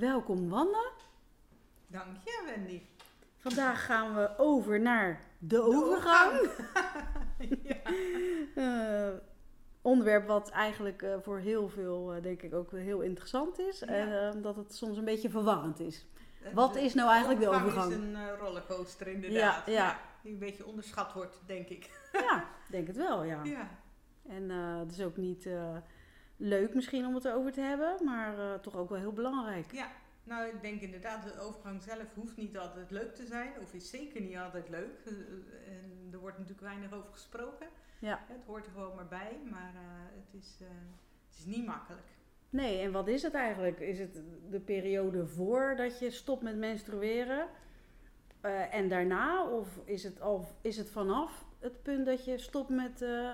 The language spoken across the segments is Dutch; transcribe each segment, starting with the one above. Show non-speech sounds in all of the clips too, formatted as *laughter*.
Welkom Wanda. Dank je, Wendy. Vandaag gaan we over naar de overgang. *laughs* ja. Eh, onderwerp wat eigenlijk eh, voor heel veel, eh, denk ik, ook heel interessant is. Ja. En dat het soms een beetje verwarrend is. Wat de is nou eigenlijk de is overgang? een eh, rollercoaster, inderdaad. Ja, ja. Die een beetje onderschat wordt, denk ik. Ja, denk het wel, ja. Ja. En het is ook niet leuk misschien om het erover te hebben, maar toch ook wel heel belangrijk. ja. Nou, ik denk inderdaad, de overgang zelf hoeft niet altijd leuk te zijn. Of is zeker niet altijd leuk. Eh, En er wordt natuurlijk weinig over gesproken. Ja. Het hoort er gewoon maar bij. Maar eh, het, is, eh, het is niet makkelijk. Nee, en wat is het eigenlijk? Is het de periode voordat je stopt met menstrueren eh, en daarna? Of is het, al, is het vanaf het punt dat je stopt met eh,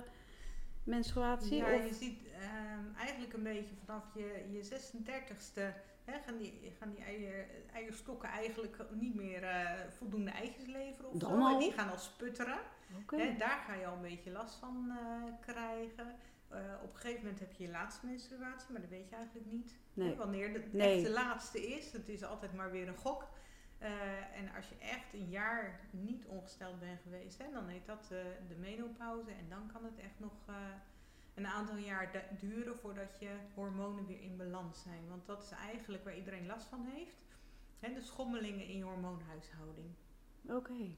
menstruatie? Ja, of? je ziet ehm, eigenlijk een beetje vanaf je, je 36ste hè, gaan die, gaan die eier, eierstokken eigenlijk niet meer eh, voldoende eitjes leveren of Dan zo. Die gaan al sputteren. Hè, daar ga je al een beetje last van eh, krijgen. Eh, op een gegeven moment heb je je laatste menstruatie, maar dat weet je eigenlijk niet. Nee. Hè, wanneer de Nee. echte laatste is. Het is altijd maar weer een gok. En als je echt een jaar niet ongesteld bent geweest, hè, dan heet dat de menopauze. En dan kan het echt nog een aantal jaar du- duren voordat je hormonen weer in balans zijn. Want dat is eigenlijk waar iedereen last van heeft. Hè, de schommelingen in je hormoonhuishouding. Oké.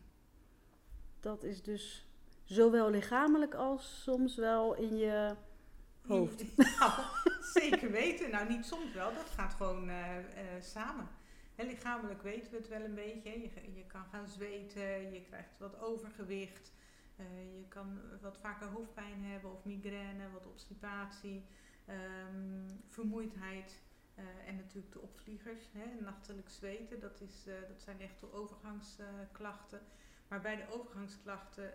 Dat is dus zowel lichamelijk als soms wel in je hoofd. *laughs* Nou, zeker weten. Nou, niet soms wel. Dat gaat gewoon eh, eh, samen. Lichamelijk weten we het wel een beetje. Je, je kan gaan zweten, je krijgt wat overgewicht. Eh, je kan wat vaker hoofdpijn hebben of migraine, wat obstipatie, ehm, vermoeidheid. eh, en natuurlijk de opvliegers, hè, nachtelijk zweten, dat, is, eh, dat zijn echt de overgangsklachten. Maar bij de overgangsklachten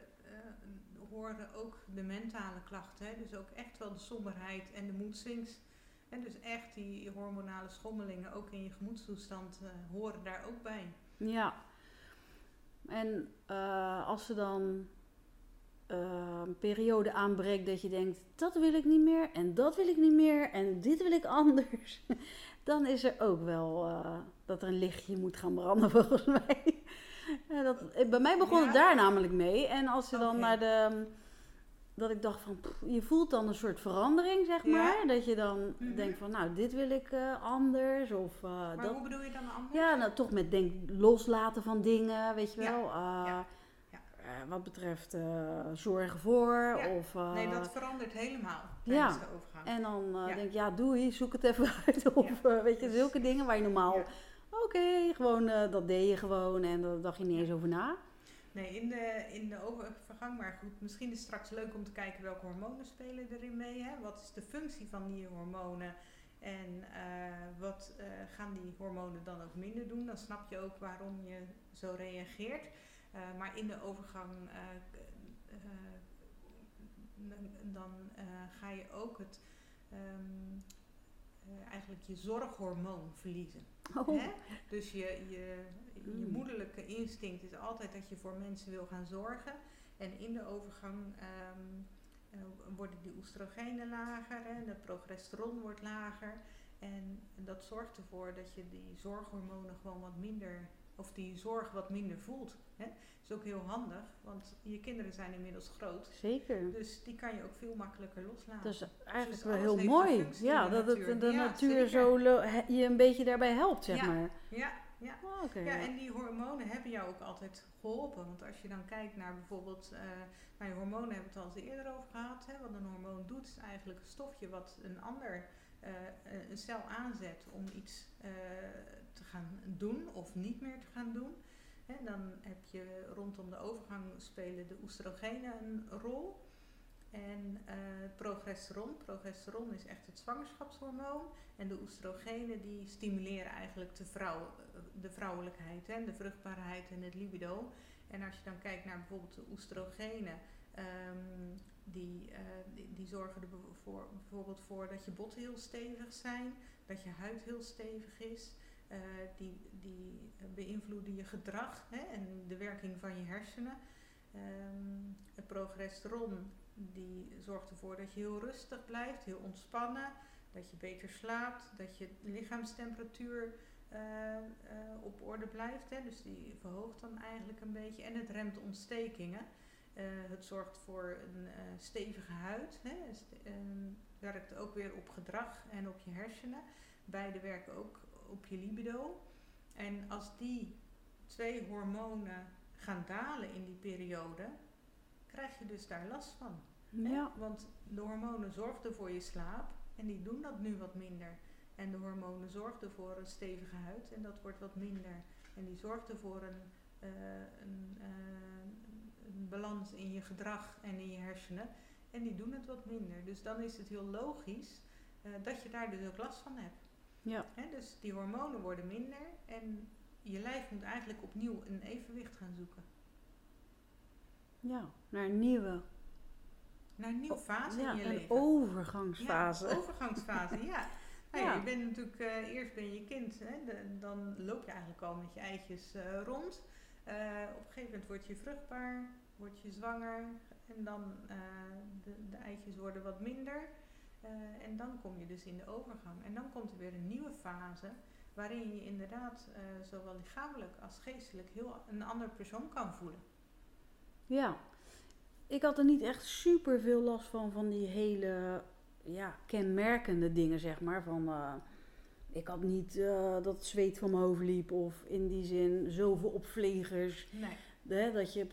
horen ook de mentale klachten. Hè? Dus ook echt wel de somberheid en de moedswings. En dus echt die hormonale schommelingen, ook in je gemoedstoestand, horen daar ook bij. Ja. En als er dan eh, periode aanbreekt dat je denkt, dat wil ik niet meer en dat wil ik niet meer en dit wil ik *laughs* anders. Dan is er ook wel eh, dat er een lichtje moet gaan branden *laughs* volgens mij. Eh, dat, bij mij begon het daar namelijk mee. En als je dan naar de... Dat ik dacht van, pff, je voelt dan een soort verandering, zeg Ja. maar. Dat je dan Mhm. denkt van, nou, dit wil ik anders. Of, Maar dat, hoe bedoel je dan anders? ja, nou toch met denk loslaten van dingen, weet je wel. Ja, wat betreft eh, zorgen voor Ja, of... eh, Nee, dat verandert helemaal tijdens Ja. de overgang. En dan eh, Ja. denk ik, ja, doei, zoek het even *laughs* uit. Of eh, weet je, zulke dingen waar je normaal... Oké, gewoon, eh, dat deed je gewoon en daar dacht je niet eens over na. Nee, in de, in de overgang, maar goed, misschien is het straks leuk om te kijken welke hormonen spelen erin mee. Hè? Wat is de functie van die hormonen en eh, wat eh, gaan die hormonen dan ook minder doen? Dan snap je ook waarom je zo reageert. Eh, maar in de overgang eh, eh, dan, ga je ook het, ehm, eh, eigenlijk je zorghormoon verliezen. Oh, Hè? Dus je, je, je moederlijke instinct is altijd dat je voor mensen wil gaan zorgen. En in de overgang ehm, eh, worden die oestrogenen lager en de progesteron wordt lager. En dat zorgt ervoor dat je die zorghormonen gewoon wat minder, of die zorg wat minder voelt. Hè? is ook heel handig, want je kinderen zijn inmiddels groot. zeker. Dus die kan je ook veel makkelijker loslaten. Dat is eigenlijk Dus wel heel mooi. Ja, dat het de Ja, natuur zeker. zo je een beetje daarbij helpt, zeg Ja. maar. Ja, ja. Oh, Oké. Ja, en die hormonen hebben jou ook altijd geholpen. Want als je dan kijkt naar bijvoorbeeld, eh naar je hormonen hebben we het al eens eerder over gehad. Hè? Wat een hormoon doet, is eigenlijk een stofje wat een ander, eh, eh, een cel aanzet om iets eh, te gaan doen of niet meer te gaan doen. Hè, dan heb je rondom de overgang spelen de oestrogenen een rol. En eh, progesteron. Progesteron is echt het zwangerschapshormoon. En de oestrogenen die stimuleren eigenlijk de, vrouw, de vrouwelijkheid, hè, de vruchtbaarheid en het libido. En als je dan kijkt naar bijvoorbeeld de oestrogenen, ehm, die, eh, die, die zorgen er bevo- voor, bijvoorbeeld voor dat je botten heel stevig zijn, dat je huid heel stevig is. Eh, die, die beïnvloeden je gedrag hè, en de werking van je hersenen. Ehm, het progesteron die zorgt ervoor dat je heel rustig blijft, heel ontspannen, dat je beter slaapt, dat je lichaamstemperatuur eh, eh, op orde blijft. Hè. Dus die verhoogt dan eigenlijk een beetje. En het remt ontstekingen. Het zorgt voor een stevige huid. Hè. Ehm, werkt ook weer op gedrag en op je hersenen. Beide werken ook op je libido. En als die twee hormonen gaan dalen in die periode, krijg je dus daar last van. Ja. Want de hormonen zorgden voor je slaap en die doen dat nu wat minder. En de hormonen zorgden voor een stevige huid en dat wordt wat minder. En die zorgden voor een, eh, een, eh, een balans in je gedrag en in je hersenen. En die doen het wat minder. Dus dan is het heel logisch eh, dat je daar dus ook last van hebt. Ja. Dus die hormonen worden minder en je lijf moet eigenlijk opnieuw een evenwicht gaan zoeken. ja, naar een nieuwe Naar een nieuwe fase ja, in je een leven. overgangsfase. Ja, overgangsfase, ja. *laughs* Nou ja, je bent natuurlijk, eh, eerst ben je kind, hè, de- dan loop je eigenlijk al met je eitjes eh, rond. Eh, op een gegeven moment word je vruchtbaar, word je zwanger en dan de, de eitjes worden wat minder. Eh, en dan kom je dus in de overgang. En dan komt er weer een nieuwe fase waarin je inderdaad eh, zowel lichamelijk als geestelijk heel een ander persoon kan voelen. Ja, ik had er niet echt super veel last van, van die hele ja, kenmerkende dingen, zeg maar. Van, eh, ik had niet dat het zweet van mijn hoofd liep of in die zin zoveel opvliegers. Nee. Dat je,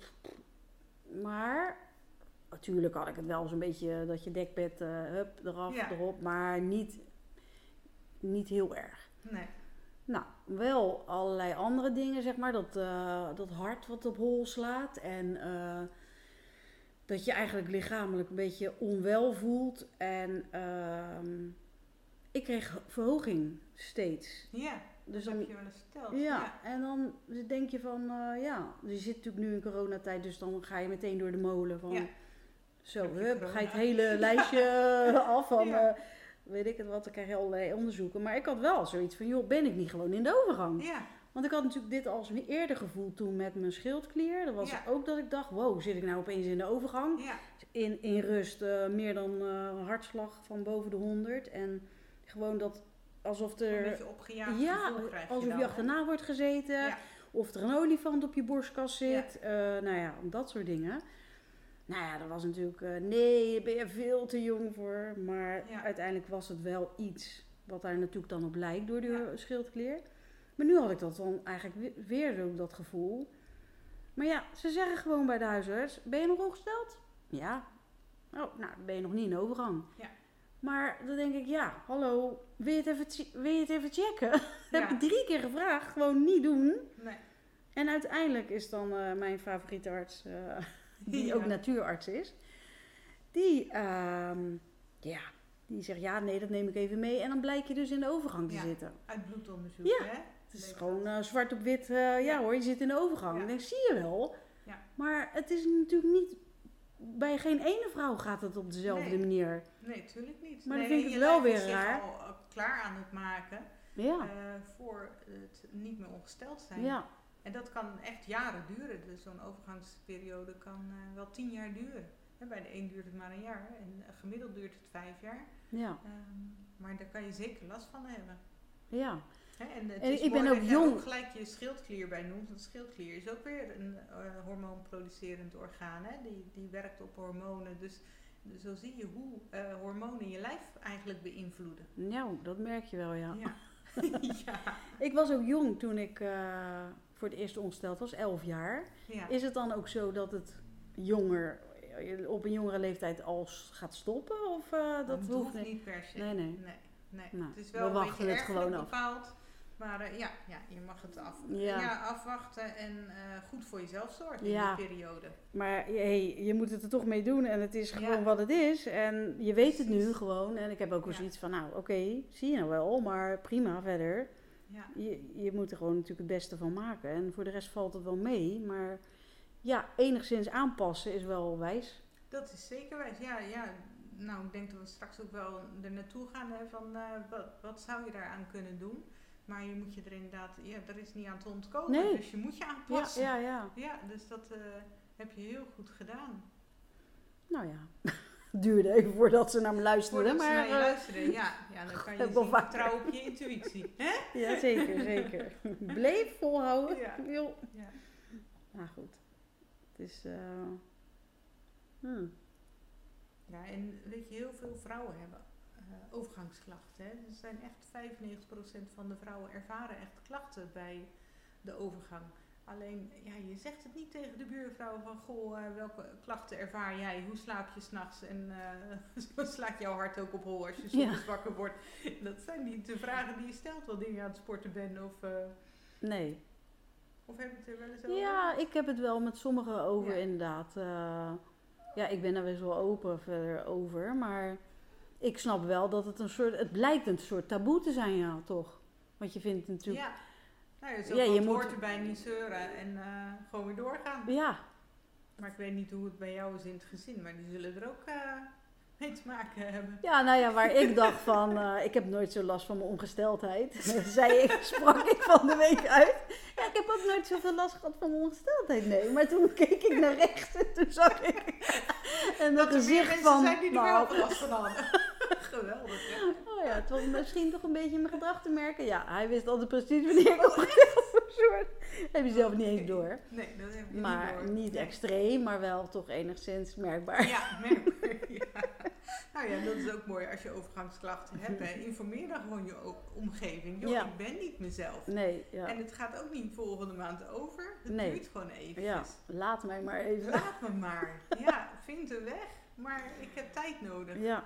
maar natuurlijk had ik het wel zo'n beetje dat je dekbed, eh hup, eraf, Ja. erop, maar niet, niet heel erg. Nee. Nou, wel allerlei andere dingen, zeg maar. Dat, eh, dat hart wat op hol slaat. En eh, dat je eigenlijk lichamelijk een beetje onwel voelt. En ehm, ik kreeg verhoging steeds. Ja, Dus dat dan, heb je wel eens verteld. ja, en dan denk je van, ja, je zit natuurlijk nu in coronatijd, dus dan ga je meteen door de molen van, Ja. Zo, hup, ga je het hele lijstje *laughs* af van, Ja. eh, weet ik het wat, dan krijg je allerlei onderzoeken. Maar ik had wel zoiets van, joh, ben ik niet gewoon in de overgang? Ja, Want ik had natuurlijk dit al eens eerder gevoeld toen met mijn schildklier. Dat was Ja. ook dat ik dacht, wow, zit ik nou opeens in de overgang? ja, In, in rust eh, meer dan eh, hartslag van boven de 100. En gewoon dat alsof een er... beetje opgejaagd Ja, gevoel krijg je alsof je achterna wordt gezeten. Of er een olifant op je borstkast zit. eh, nou ja, dat soort dingen. Nou ja, dat was natuurlijk... eh, nee, ben je veel te jong voor. Maar Ja. uiteindelijk was het wel iets wat daar natuurlijk dan op lijkt door de Ja. schildklier. Maar nu had ik dat dan eigenlijk we- weer zo dat gevoel. Maar ja, ze zeggen gewoon bij de huisarts... Ben je nog ongesteld? Ja. Oh, nou, ben je nog niet in overgang. Ja. Maar dan denk ik, ja, hallo, wil je het even, wil je het even checken? Dat *laughs* heb ik drie keer gevraagd, gewoon niet doen. Nee. En uiteindelijk is dan eh, mijn favoriete arts, eh, die Ja. ook natuurarts is, die, ehm, ja, die zegt ja, nee, dat neem ik even mee. En dan blijk je dus in de overgang te Ja. zitten. Uit bloedonderzoek, Ja, hè? Het is gewoon eh, zwart op wit, eh, ja. Hoor, je zit in de overgang. Ja. Zie je wel. Ja. Maar het is natuurlijk niet, bij geen ene vrouw gaat het op dezelfde Nee. manier. Nee, tuurlijk niet. Maar dan nee, vind ik het wel weer raar. al eh, klaar aan het maken Ja, voor het niet meer ongesteld zijn. ja, En dat kan echt jaren duren. Dus zo'n overgangsperiode kan eh, wel tien jaar duren. Bij de een duurt het maar een jaar en eh, gemiddeld duurt het vijf jaar. ja, Ehm, maar daar kan je zeker last van hebben. ja. Hè, en het En is ik ben ook jong. ook gelijk je schildklier bij noemt. Want schildklier is ook weer een eh, hormoonproducerend orgaan. Hè? Die, die werkt op hormonen. Dus zo zie je hoe hormonen je lijf eigenlijk beïnvloeden. Nou, dat merk je wel, ja. Ja. *laughs* *laughs* ja. Ik was ook jong toen ik voor het eerst ongesteld was, 11 jaar. ja. Is het dan ook zo dat het jonger, op een jongere leeftijd al s- gaat stoppen? Of eh, dat Dat hoeft niet? niet per se. Nee, nee. nee, nee. Nou, het is we wel een wachten beetje het gewoon af. bepaald. Maar eh, ja, ja, je mag het af, Ja. ja. afwachten en eh, goed voor jezelf zorgen Ja. in die periode. Maar hey, je moet het er toch mee doen en het is gewoon Ja. wat het is. En je weet het nu gewoon. En ik heb ook wel zoiets van, nou oké, zie je nou wel, maar prima verder. Ja. Je, je moet er gewoon natuurlijk het beste van maken. En voor de rest valt het wel mee. Maar ja, enigszins aanpassen is wel wijs. Dat is zeker wijs. Ja, ja, nou, ik denk dat we straks ook wel er naartoe gaan. Hè, van, eh, wat, wat zou je daaraan kunnen doen? Maar je moet je er inderdaad, ja, er is niet aan te ontkomen. Nee. Dus je moet je Ja, aanpassen. ja, ja. Ja, dus dat eh, heb je heel goed gedaan. Nou ja, *laughs* duurde even voordat ze naar me luisterden. Voordat ze Maar naar je eh, luisteren, ja, ja, dan *laughs* kan je zien, vertrouwen op je intuïtie. Hè? ja, zeker, zeker. *laughs* Bleef volhouden. Ja. Ja. Nou goed. Het is... eh, hmm. Ja, en weet je, heel veel vrouwen hebben eh, overgangsklachten. Hè? Er zijn echt 95% van de vrouwen ervaren echt klachten bij de overgang. Alleen, ja, je zegt het niet tegen de buurvrouw van, goh, eh, welke klachten ervaar jij? Hoe slaap je s'nachts? En eh *laughs* slaat jouw hart ook op hol als je Ja. soms wakker wordt? Dat zijn niet de vragen die je stelt wanneer je aan het sporten bent. Of, eh, Nee. of heb je het er wel eens over? Ja, ik heb het wel met sommigen over Ja. inderdaad. ja, ik ben daar best wel open verder over. Maar ik snap wel dat het een soort... Het blijkt een soort taboe te zijn, ja, toch? Want je vindt natuurlijk... Ja. Nou ja, zo Ja, je je moet- hoort erbij niet zeuren en eh, gewoon weer doorgaan. Ja, Maar ik weet niet hoe het bij jou is in het gezin, maar die zullen er ook eh, mee te maken hebben. Ja, nou ja, waar ik dacht van, eh, ik heb nooit zo last van mijn ongesteldheid. *laughs* Zei ik, sprak ik van de week uit. Ja, ik heb ook nooit zoveel last gehad van mijn ongesteldheid, nee. Maar toen keek ik naar rechts en toen zag ik en dat er meer gezicht mensen van, zijn die er nou, wel last van hadden. Geweldig, hè? oh ja, het was misschien toch een beetje in mijn gedrag te merken. Ja, hij wist altijd precies wanneer ik hoor. Heb je zelf niet eens door. Nee, dat heb Maar niet door. niet extreem, maar wel toch enigszins merkbaar. Ja, merk. *laughs* ja. Nou ja, dat is ook mooi als je overgangsklachten hebt. Hè. *laughs* Informeer dan gewoon je omgeving. Joh, Ja. ik ben niet mezelf. Nee, ja. En het gaat ook niet volgende maand over. Het Nee. duurt gewoon even. Ja, laat mij maar even. Laat me maar. Ja, vind een weg. Maar ik heb tijd nodig. Ja.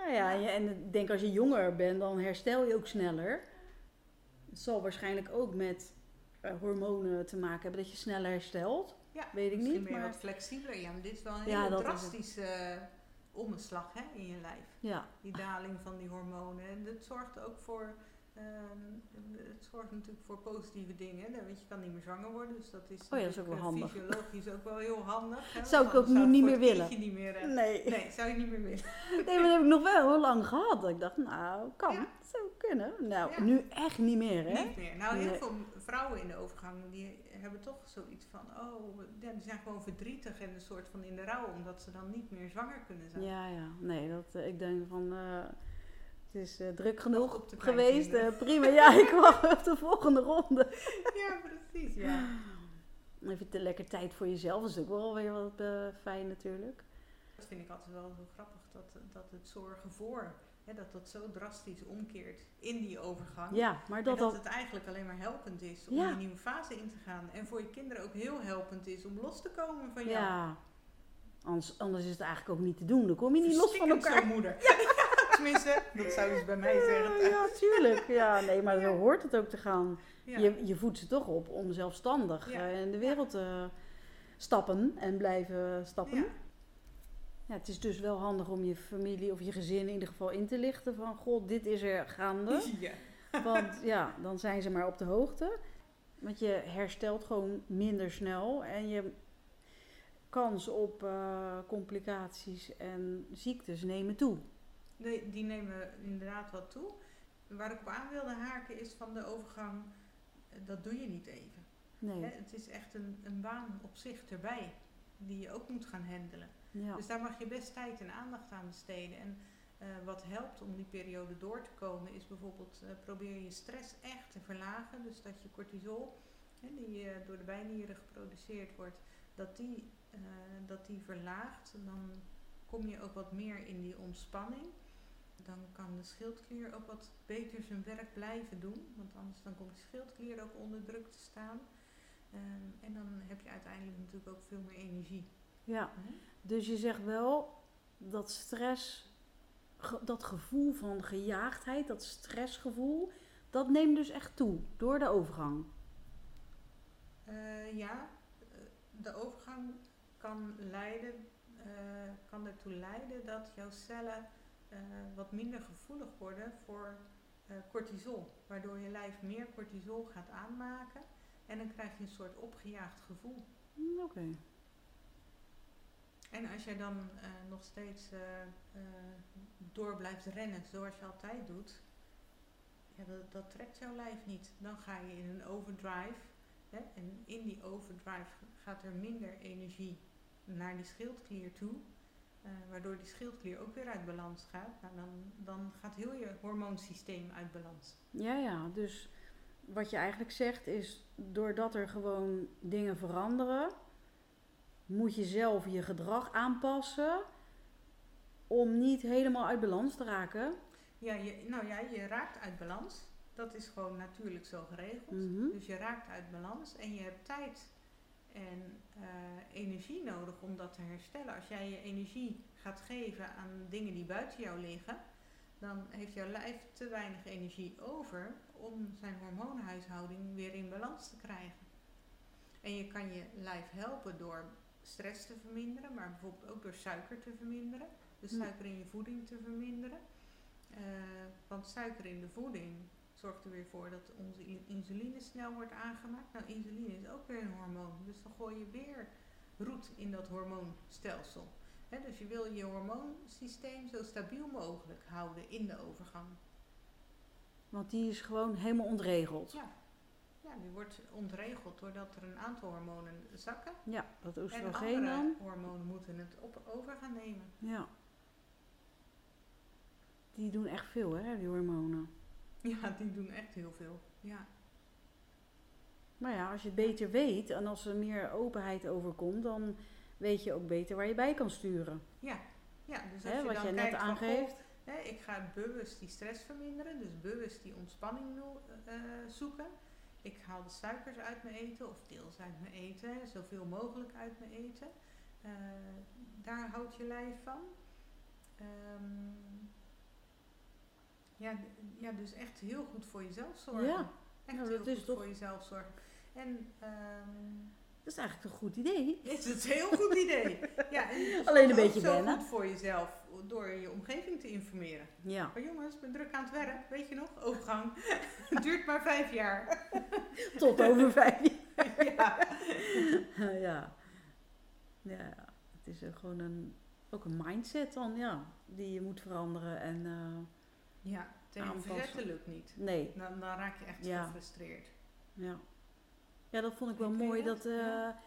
Nou ja, en je- en ik denk als je jonger bent, dan herstel je ook sneller. Het zal waarschijnlijk ook met eh, hormonen te maken hebben dat je sneller herstelt. Ja, Weet ik niet, je maar- wat flexibeler. Ja, maar dit is wel een Ja, hele drastische eh, omslag hè, in je lijf. Ja, Die daling van die hormonen. En dat zorgt ook voor... ehm, het zorgt natuurlijk voor positieve dingen. hè. Want je kan niet meer zwanger worden. Dus dat is, Oh ja, dat is ook wel natuurlijk, handig. eh, fysiologisch ook wel heel handig. Hè, *laughs* Zou ik ook nu niet meer willen. Niet meer, eh, nee. *laughs* nee, zou je niet meer willen. *laughs* Nee, maar dat heb ik nog wel heel lang gehad. Dat ik dacht, nou, kan. Ja. Zou kunnen. Nou, Ja. nu echt niet meer, hè? Niet meer. Nou, heel Nee. veel vrouwen in de overgang die hebben toch zoiets van, oh, ja, die zijn gewoon verdrietig en een soort van in de rouw, omdat ze dan niet meer zwanger kunnen zijn. Ja, ja. Nee, dat, eh, ik denk van, eh, het is eh, druk genoeg geweest. eh, prima, ja, ik wacht op de volgende ronde. *laughs* Ja, precies, ja. Even te lekker tijd voor jezelf. Dat is ook wel weer wat eh, fijn natuurlijk. Dat vind ik altijd wel zo grappig, dat, dat het zorgen voor, hè, dat dat zo drastisch omkeert in die overgang. Ja, maar en dat dat het eigenlijk alleen maar helpend is om Ja. die nieuwe fase in te gaan. En voor je kinderen ook heel helpend is om los te komen van jou. Ja. Anders, anders is het eigenlijk ook niet te doen. Dan kom je niet los van elkaar. moeder. *laughs* Tenminste, dat zouden ze bij mij zeggen. Ja, tuurlijk. Ja, nee, maar zo hoort het ook te gaan. Je, je voedt ze toch op om zelfstandig eh, in de wereld te stappen en blijven stappen. Ja. Ja, het is dus wel handig om je familie of je gezin in ieder geval in te lichten van... God, dit is er gaande. *laughs* Ja. Want ja, dan zijn ze maar op de hoogte. Want je herstelt gewoon minder snel. En je kans op eh, complicaties en ziektes nemen toe. Nee, die nemen inderdaad wat toe. Waar ik op aan wilde haken is van de overgang, eh, dat doe je niet even. Nee. Hè? Het is echt een, een baan op zich erbij, die je ook moet gaan handelen. Ja. Dus daar mag je best tijd en aandacht aan besteden. En eh, wat helpt om die periode door te komen, is bijvoorbeeld eh, probeer je stress echt te verlagen. Dus dat je cortisol, hè, die door de bijnieren geproduceerd wordt, dat die, dat die verlaagt. Dan kom je ook wat meer in die ontspanning. Dan kan de schildklier ook wat beter zijn werk blijven doen. Want anders dan komt de schildklier ook onder druk te staan. Ehm, en dan heb je uiteindelijk natuurlijk ook veel meer energie. ja. Dus je zegt wel dat stress, ge- dat gevoel van gejaagdheid, dat stressgevoel, dat neemt dus echt toe door de overgang. Eh, ja, eh, de overgang kan, leiden, eh, kan ertoe leiden dat jouw cellen eh, wat minder gevoelig worden voor eh, cortisol. Waardoor je lijf meer cortisol gaat aanmaken en dan krijg je een soort opgejaagd gevoel. Hm, Oké. En als jij dan eh, nog steeds door blijft rennen zoals je altijd doet, ja, dat, dat trekt jouw lijf niet. Dan ga je in een overdrive. Hè, en in die overdrive gaat er minder energie naar die schildklier toe. Eh, waardoor die schildklier ook weer uit balans gaat. Nou, dan, dan gaat heel je hormoonsysteem uit balans. Ja, ja. Dus wat je eigenlijk zegt is, doordat er gewoon dingen veranderen, moet je zelf je gedrag aanpassen om niet helemaal uit balans te raken. Ja, je, nou ja, je raakt uit balans. Dat is gewoon natuurlijk zo geregeld. Mhm. Dus je raakt uit balans en je hebt tijd en eh, energie nodig om dat te herstellen. Als jij je energie gaat geven aan dingen die buiten jou liggen, dan heeft jouw lijf te weinig energie over om zijn hormoonhuishouding weer in balans te krijgen. En je kan je lijf helpen door stress te verminderen, maar bijvoorbeeld ook door suiker te verminderen. Dus suiker in je voeding te verminderen. Eh, want suiker in de voeding zorgt er weer voor dat onze insuline snel wordt aangemaakt. Nou, insuline is ook weer een hormoon. Dus dan gooi je weer roet in dat hormoonstelsel. Dus je wil je hormoonsysteem zo stabiel mogelijk houden in de overgang. Want die is gewoon helemaal ontregeld. Ja, ja die wordt ontregeld doordat er een aantal hormonen zakken. Ja, dat En oestrogeen andere dan. hormonen moeten het op over gaan nemen. Ja. Die doen echt veel, hè, die hormonen. Ja, die doen echt heel veel. Ja, Maar ja, als je het beter weet en als er meer openheid overkomt, dan weet je ook beter waar je bij kan sturen. ja. ja dus als Hè, je wat dan jij net kijkt van, aangeeft. Hè, ik ga bewust die stress verminderen, dus bewust die ontspanning wil, eh, zoeken. Ik haal de suikers uit mijn eten of deels uit mijn eten, zoveel mogelijk uit mijn eten. Eh, daar houdt je lijf van. Ehm, ja, ja, dus echt heel goed voor jezelf zorgen. Ja, echt ja, heel dat is goed toch- voor jezelf zorgen. En ehm, Dat is eigenlijk een goed idee. is het een heel goed idee. *laughs* Ja, en Alleen een beetje zo wennen. goed voor jezelf door je omgeving te informeren. Ja, Maar jongens, ik ben druk aan het werk, weet je nog? Overgang. *laughs* Het duurt maar vijf jaar. *laughs* tot over vijf jaar. ja. ja. Ja, het is ook gewoon een, ook een mindset dan, ja, die je moet veranderen. En eh, ja, tegen verzetten lukt niet. nee, Dan, dan raak je echt Ja. gefrustreerd. ja. Ja, dat vond ik wel mooi dat? dat, eh, Ja.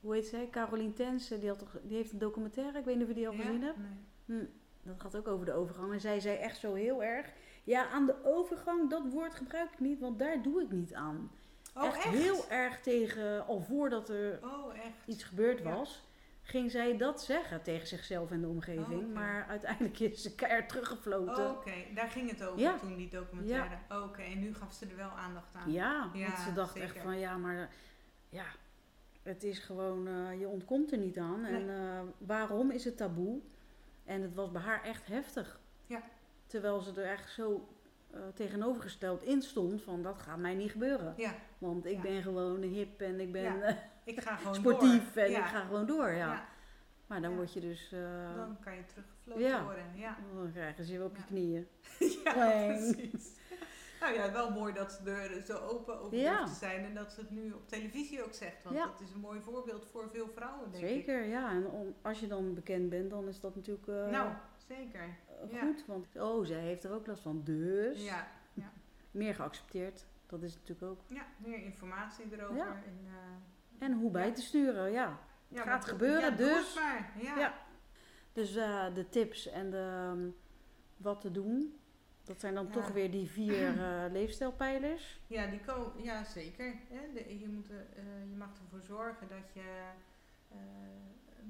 hoe heet zij, Carolien Tensen, die, had toch, die heeft een documentaire, ik weet niet of je die al Ja? gezien hebt. Nee. Hm, dat gaat ook over de overgang. En zij zei echt zo heel erg, ja, aan de overgang, dat woord gebruik ik niet, want daar doe ik niet aan. Oh, echt? heel erg tegen, al voordat er Oh, iets gebeurd was, ging zij dat zeggen tegen zichzelf en de omgeving. Oh. Maar uiteindelijk is ze keihard teruggefloten. Oh, Oké, daar ging het over Ja. toen, die documentaire. Oké, en nu gaf ze er wel aandacht aan. Ja, Ja, want ze dacht echt van ja, maar ja, het is gewoon, eh, je ontkomt er niet aan. En eh, waarom is het taboe? En het was bij haar echt heftig. Ja. Terwijl ze er echt zo eh, tegenovergesteld in stond van dat gaat mij niet gebeuren. Ja, Want ik Ja. ben gewoon hip en ik ben Ja, eh, ik ga gewoon sportief door. en ik ga gewoon door. Ja. Ja, Maar dan word je dus, eh, dan kan je teruggefloten Ja. worden. Ja, dan krijgen ze je op je knieën. *laughs* ja precies. Nou ja, wel mooi dat ze er zo open over Ja. te zijn en dat ze het nu op televisie ook zegt. Want Ja. dat is een mooi voorbeeld voor veel vrouwen, denk ik. Zeker, ja. En om, als je dan bekend bent, dan is dat natuurlijk Nou, zeker. eh, ja. goed. Want, oh, zij heeft er ook last van. Dus Ja, *laughs* meer geaccepteerd. Dat is natuurlijk ook. ja, meer informatie erover. Ja. En, eh, En hoe bij Ja. te sturen, ja. ja, gaat gebeuren, ja, dus- het maar. Ja. Ja. Dus eh, de tips en de, ehm, wat te doen. Dat zijn dan Ja. toch weer die vier *clears throat* eh, leefstijlpijlers. Ja, die ko ja zeker. De- je, moet, je mag ervoor zorgen dat je,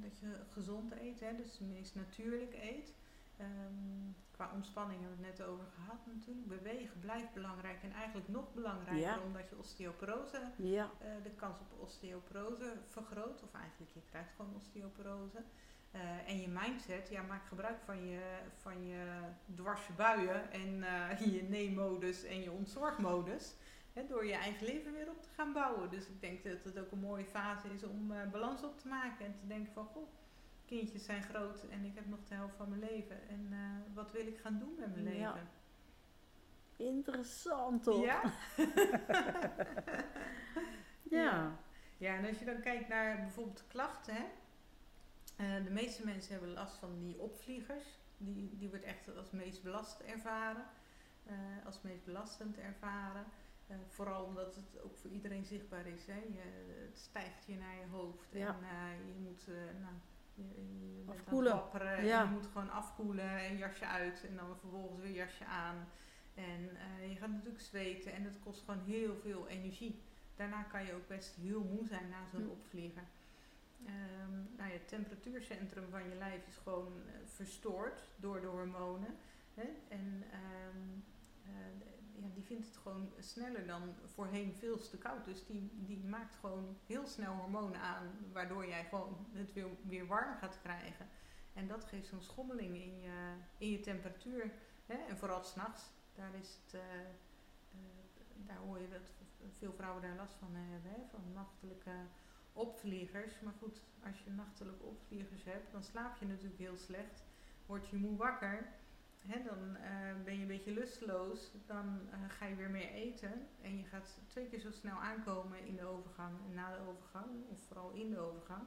dat je gezond eet, hè, dus het meest natuurlijk eet. Ehm, qua ontspanning hebben we het net over gehad natuurlijk. Bewegen blijft belangrijk en eigenlijk nog belangrijker Ja. omdat je osteoporose, Ja, eh, de kans op osteoporose vergroot. Of eigenlijk je krijgt gewoon osteoporose. Eh, en je mindset, ja, maak gebruik van je, van je dwarse buien en eh, *laughs* je nee-modus en je ontzorgmodus. Hè, door je eigen leven weer op te gaan bouwen. Dus ik denk dat het ook een mooie fase is om balans op te maken. En te denken van, goh, kindjes zijn groot en ik heb nog de helft van mijn leven. En eh, wat wil ik gaan doen met mijn Ja. leven? Interessant toch? Ja? *laughs* Ja. Ja, en als je dan kijkt naar bijvoorbeeld klachten, hè. Eh, de meeste mensen hebben last van die opvliegers. Die, die wordt echt als meest belast ervaren. eh, als meest belastend ervaren. Vooral omdat het ook voor iedereen zichtbaar is. Hè. Je, het stijgt je naar je hoofd. Ja. En je moet nou, je, bent Afkoelen. Ja. En je moet gewoon afkoelen en jasje uit. En dan vervolgens weer jasje aan. En eh, je gaat natuurlijk zweten. En dat kost gewoon heel veel energie. Daarna kan je ook best heel moe zijn na zo'n Hm. opvlieger. Ehm, nou ja, het temperatuurcentrum van je lijf is gewoon eh, verstoord door de hormonen. Hè? En de- ja, die vindt het gewoon sneller dan voorheen veel te koud. Dus die, die maakt gewoon heel snel hormonen aan, waardoor jij gewoon het weer, weer warm gaat krijgen. En dat geeft zo'n schommeling in je, in je temperatuur. Hè? En vooral s'nachts, daar is het... eh, eh, daar hoor je dat veel vrouwen daar last van hebben, hè? van nachtelijke opvliegers. Maar goed, als je nachtelijke opvliegers hebt, dan slaap je natuurlijk heel slecht. Word je moe wakker, hè? dan eh, ben je een beetje lusteloos. Dan eh, ga je weer meer eten. En je gaat twee keer zo snel aankomen in de overgang en na de overgang, of vooral in de overgang.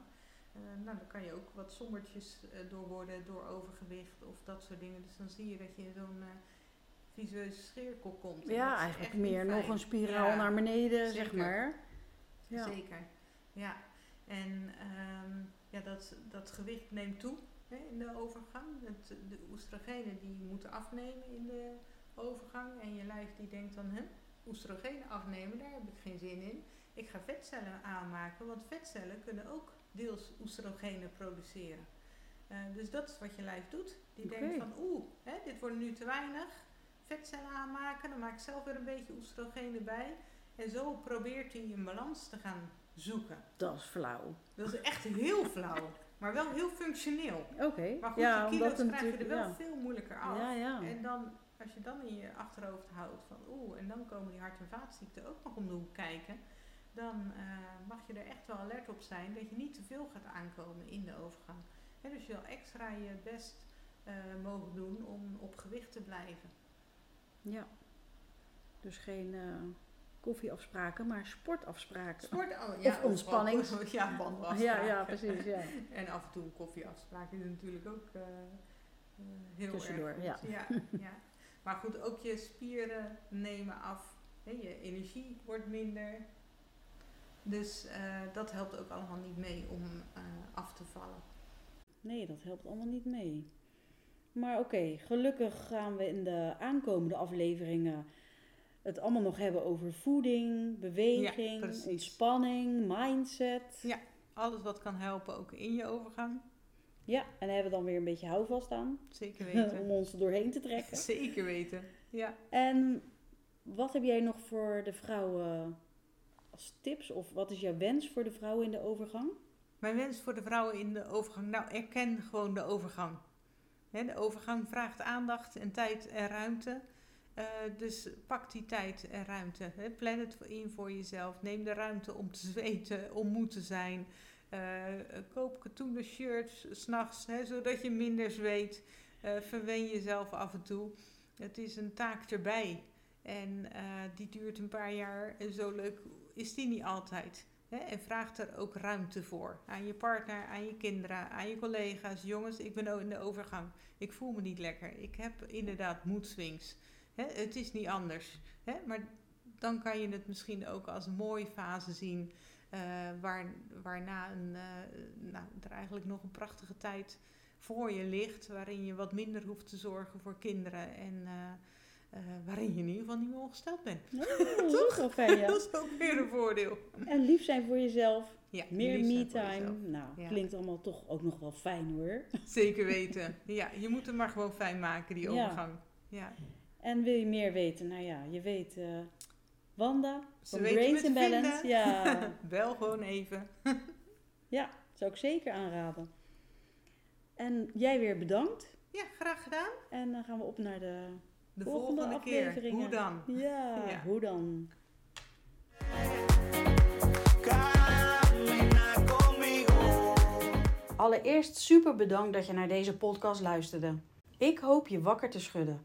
Eh, nou, dan kan je ook wat sombertjes door worden door overgewicht of dat soort dingen. Dus dan zie je dat je in zo'n visueuze cirkel komt. Ja, eigenlijk meer nog een spiraal Ja. naar beneden, zeg zeker. maar. Ja. Zeker, ja. En ehm, ja, dat, dat gewicht neemt toe hè, in de overgang. Het, de oestrogenen die moeten afnemen in de overgang. En je lijf die denkt dan, hè, oestrogenen afnemen, daar heb ik geen zin in. Ik ga vetcellen aanmaken, want vetcellen kunnen ook deels oestrogenen produceren. Eh, dus dat is wat je lijf doet. Die denkt van, oeh, hè, dit wordt nu te weinig. Vetcellen aanmaken, dan maak ik zelf weer een beetje oestrogenen bij. En zo probeert hij een balans te gaan zoeken. Dat is flauw. Dat is echt heel flauw, maar wel heel functioneel. Oké. Maar goed, ja, de kilo's krijg je er wel veel moeilijker af. Ja, ja. En dan, als je dan in je achterhoofd houdt van oeh, en dan komen die hart- en vaatziekten ook nog om de hoek kijken. Dan eh, mag je er echt wel alert op zijn dat je niet te veel gaat aankomen in de overgang. Dus je zal extra je best eh, mogen doen om op gewicht te blijven. Ja. Dus geen eh, koffieafspraken, maar sportafspraken. Sport, oh, Of ontspanning. *laughs* Ja, wandelafspraken. ja, ja, precies. Ja. En af en toe een koffieafspraak is natuurlijk ook eh, eh, heel Tussendoor, erg goed. Ja. *laughs* Ja, Maar goed, ook je spieren nemen af. Hè, je energie wordt minder. Dus eh, dat helpt ook allemaal niet mee om af te vallen. Nee, dat helpt allemaal niet mee. Maar oké, gelukkig gaan we in de aankomende afleveringen het allemaal nog hebben over voeding, beweging, precies. ontspanning, mindset. Ja. Alles wat kan helpen, ook in je overgang. Ja, en daar hebben we dan weer een beetje houvast aan Zeker *laughs* om weten. ons er doorheen te trekken. *laughs* Zeker weten. Ja. En wat heb jij nog voor de vrouwen als tips? Of wat is jouw wens voor de vrouwen in de overgang? Mijn wens voor de vrouwen in de overgang. Nou, erken gewoon de overgang. De overgang vraagt aandacht en tijd en ruimte. Eh, dus pak die tijd en ruimte. Hè. Plan het in voor jezelf. Neem de ruimte om te zweten, om moe te zijn. Eh, koop katoenen shirts s'nachts, zodat je minder zweet. Eh verwen jezelf af en toe. Het is een taak erbij. En die duurt een paar jaar. En zo leuk is die niet altijd. Hè, en vraag er ook ruimte voor. Aan je partner, aan je kinderen, aan je collega's. Jongens, ik ben in de overgang. Ik voel me niet lekker. Ik heb inderdaad moedswings. Hè, het is niet anders. Hè, maar dan kan je het misschien ook als een mooie fase zien. eh, waar, waarna een, eh, nou, er eigenlijk nog een prachtige tijd voor je ligt. Waarin je wat minder hoeft te zorgen voor kinderen. En eh, waarin je in ieder geval niet meer ongesteld bent. Oh, *laughs* dat is wel fijn, ja. Dat is ook weer een voordeel. En lief zijn voor jezelf. Ja, Meer me-time. Nou, Ja. klinkt allemaal toch ook nog wel fijn hoor. Zeker weten. Ja, je moet hem maar gewoon fijn maken, die overgang. Ja. En wil je meer weten? Nou ja, je weet eh, Wanda Ze van Brains and Balance. vinden. Ja, *laughs* Bel gewoon even. *laughs* ja, zou ik zeker aanraden. En jij weer bedankt. Ja, graag gedaan. En dan gaan we op naar de, De volgende, volgende, keer. afleveringen. Hoe dan? Ja, *laughs* Ja. hoe dan? Allereerst super bedankt dat je naar deze podcast luisterde. Ik hoop je wakker te schudden